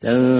تنزل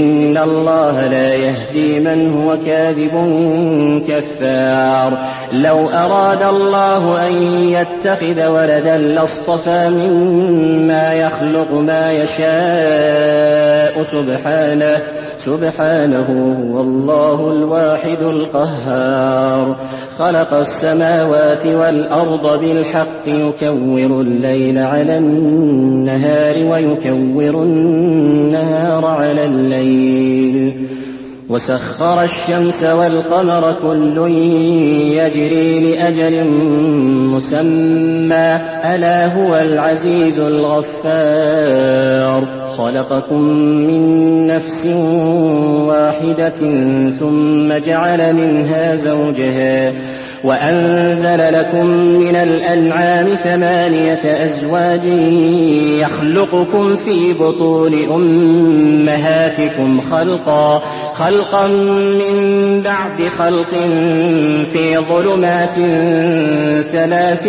إن الله لا يهدي من هو كاذب كفار. لو أراد الله أن يتخذ ولدا لاصطفى مما يخلق ما يشاء سبحانه سبحانه هو الله الواحد القهار. خلق السماوات والأرض بالحق يكور الليل على النهار ويكور النهار على الليل. وسخر الشمس والقمر كل يجري لأجل مسمى. ألا هو العزيز الغفار. خلقكم من نفس واحدة ثم جعل منها زوجها. وأنزل لكم من الأنعام ثمانية أزواج يخلقكم في بطون أمهاتكم خلقا خلقا من بعد خلق في ظلمات ثلاث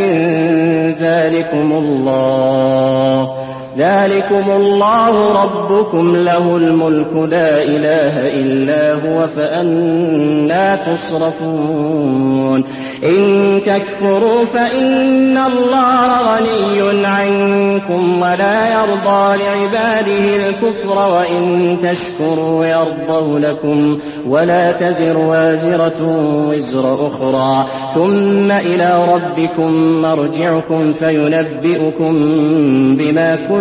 ذلكم الله. ذلكم الله ربكم له الملك لا إله إلا هو فأنا تصرفون. إن تكفروا فإن الله غني عنكم ولا يرضى لعباده الكفر وإن تشكروا يرضه لكم ولا تزر وازرة وزر أخرى. ثم إلى ربكم مرجعكم فينبئكم بما كنتم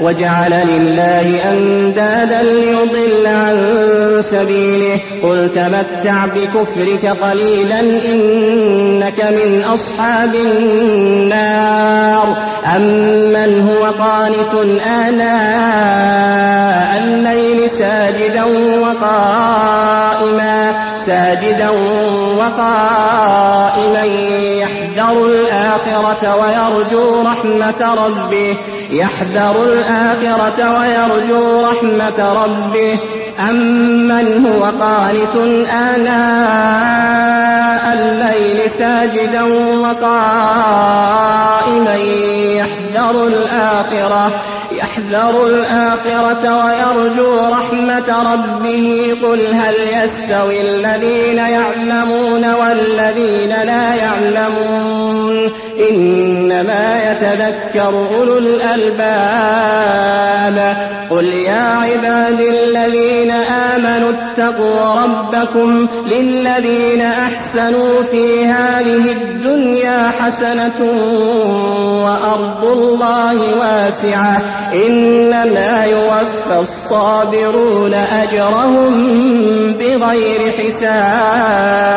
وجعل لله أندادا ليضل عن سبيله. قل تمتع بكفرك قليلا إنك من أصحاب النار. أم أمن هو قانت آناء الليل ساجدا وقائما. ساجدا وقائما يحذر الآخرة ويرجو رحمة ربه. يحذر الآخرة ويرجو رحمة ربه. أمن هو قانت آناء الليل ساجدا وقائما يحذر الآخرة. يحذر الآخرة ويرجو رحمة ربه. قل هل يستوي الذين يعلمون والذين لا يعلمون؟ إنما يتذكر أولو الألباب. قل يا عبادي الذين آمنوا اتقوا ربكم للذين أحسنوا في هذه الدنيا حسنة وأرض الله واسعة. إنما يوفى الصابرون أجرهم بغير حساب.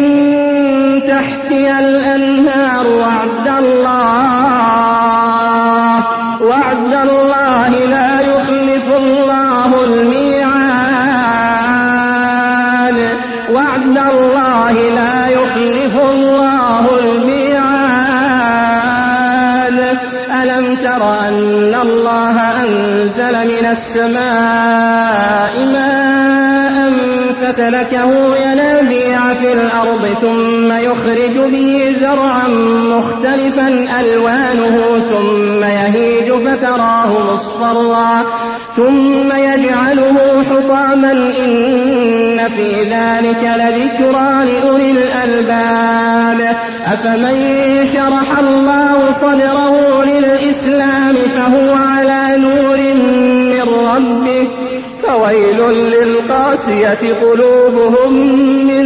أنزل من السماء ماء فسلكه ينابيع في الأرض ثم يخرج به زرعا مختلفا ألوانه ثم يهيج فتراه مصفرا ثم يجعله حطاما إن في ذلك لذكرى لأولي الألباب أفمن شرح الله صدره للإسلام فهو على نور ربه فويل للقاسية قلوبهم من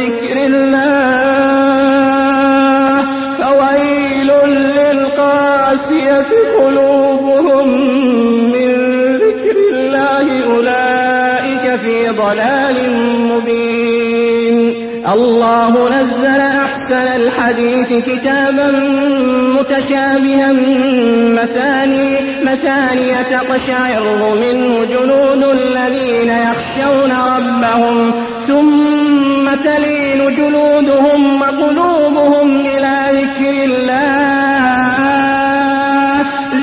ذكر الله. فويل للقاسية قلوبهم من ذكر الله أولئك في ضلال مبين. الله نزل أحسن الحديث كتابا متشابها. مثاني مثاني تقشعر منه جلود الذين يخشون ربهم ثم تلين جلودهم وقلوبهم إلى ذكر الله.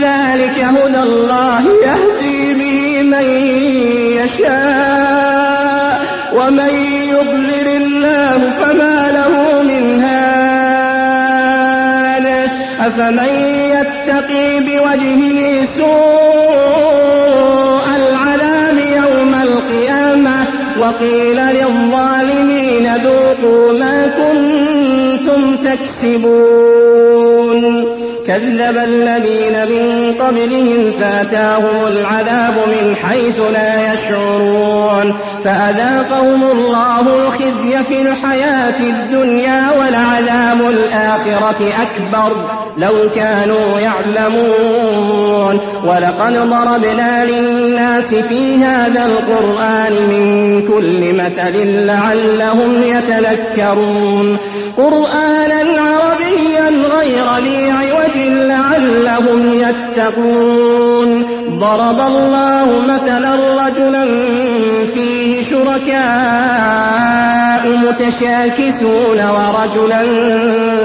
ذلك هدى الله يهدي به من يشاء ومن أفمن يتقي بوجهه سوء العذاب يوم القيامة وقيل للظالمين ذوقوا ما كنتم تكسبون كذب الذين من قبلهم فاتاهم العذاب من حيث لا يشعرون فأذاقهم الله الخزي في الحياة الدنيا ولعذاب الآخرة أكبر لو كانوا يعلمون. ولقد ضربنا للناس في هذا القرآن من كل مثل لعلهم يتذكرون. قرآنا عربيا غير ذي عوج لعلهم يتقون ضرب الله مثلا رجلا فيه شركاء متشاكسون ورجلا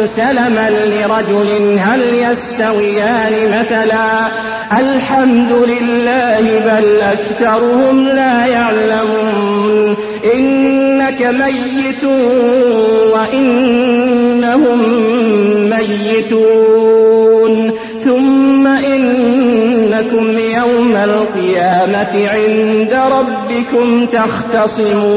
سلما لرجل هل يستويان مثلا الحمد لله بل أكثرهم لا يعلمون إنك ميت وإنهم ميتون. ثم إنكم يوم القيامة عند ربكم تختصمون.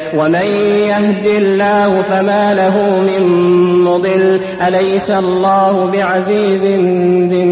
ومن يهد الله فما له من مضل أليس الله بعزيز ذي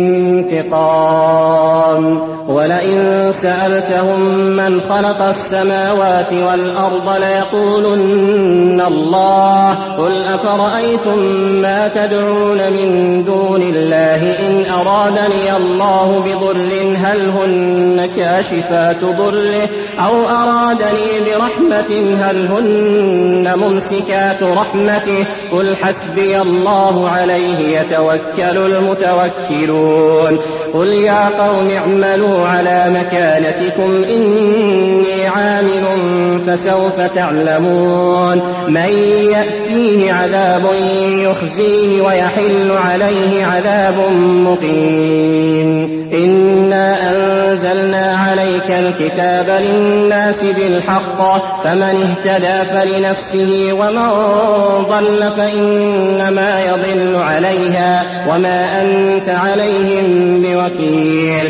انتقام؟ ولئن سألتهم من خلق السماوات والأرض ليقولن الله قل أفرأيتم ما تدعون من دون الله؟ إن أرادني الله بضر هل هن كاشفات ضره؟ أو أرادني برحمة هل هن ممسكات رحمته قل حسبي الله عليه يتوكل المتوكلون قل يا قوم اعملوا على مكانتكم إني عامل فسوف تعلمون من يأتيه عذاب يخزيه ويحل عليه عذاب مقيم إنا أنزلنا عليك الكتاب للناس بالحق فمن اهتدى فلنفسه ومن ضل فإنما يضل عليها وما أنت عليهم بوكيل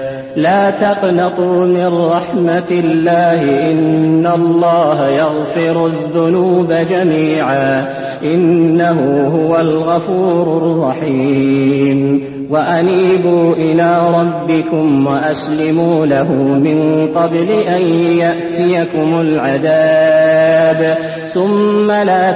لا تقنطوا من رحمة الله. إن الله يغفر الذنوب جميعا. إنه هو الغفور الرحيم. وأنيبوا إلى ربكم وأسلموا له من قبل أن يأتيكم العذاب ثم لا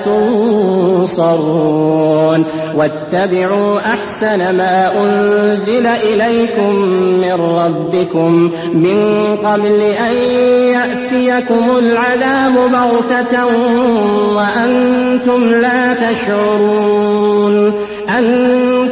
تنصرون واتبعوا أحسن ما أنزل إليكم من ربكم من قبل أن يأتيكم العذاب بغتة وأنتم لا تشعرون أن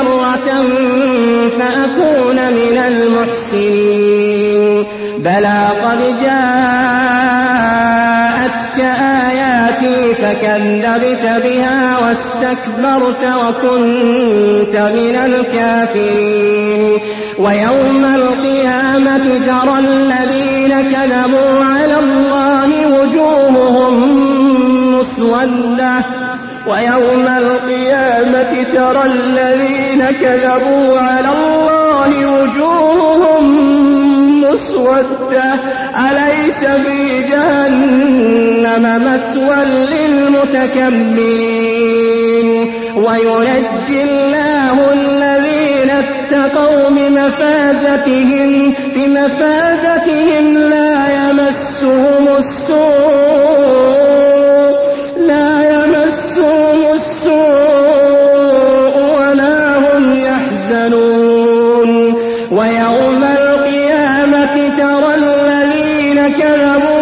كرة فأكون من المحسنين. بلى قد جاءتك آياتي فكذبت بها واستكبرت وكنت من الكافرين. ويوم القيامة ترى الذين كذبوا على الله وجوههم مسودة. ويوم القيامة ترى الذين كذبوا على الله وجوههم مسودة. أليس في جهنم مسوى للمتكبرين؟ وينجي الله الذين اتقوا بمفازتهم بمفازتهم لا يمسهم السوء.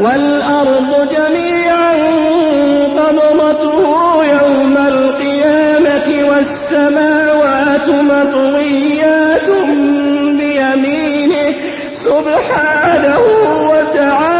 والأرض جميعا قبضته يوم القيامة والسماوات مطويات بيمينه سبحانه وتعالى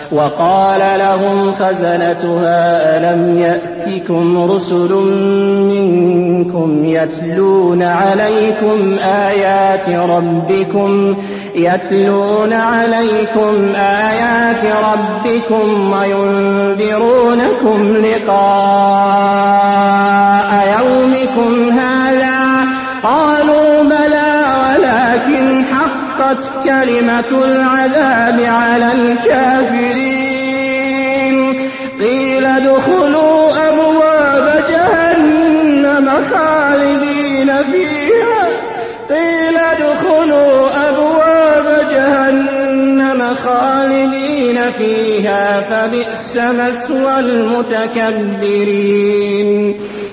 وقال لهم خزنتها ألم يأتكم رسل منكم يتلون عليكم آيات ربكم يتلون عليكم آيات ربكم وينذرونكم لقاء يومكم هذا؟ وحقت كلمة العذاب على الكافرين. قيل ادخلوا أبواب جهنم خالدين فيها. قيل ادخلوا أبواب جهنم خالدين فيها. فبئس مثوى المتكبرين.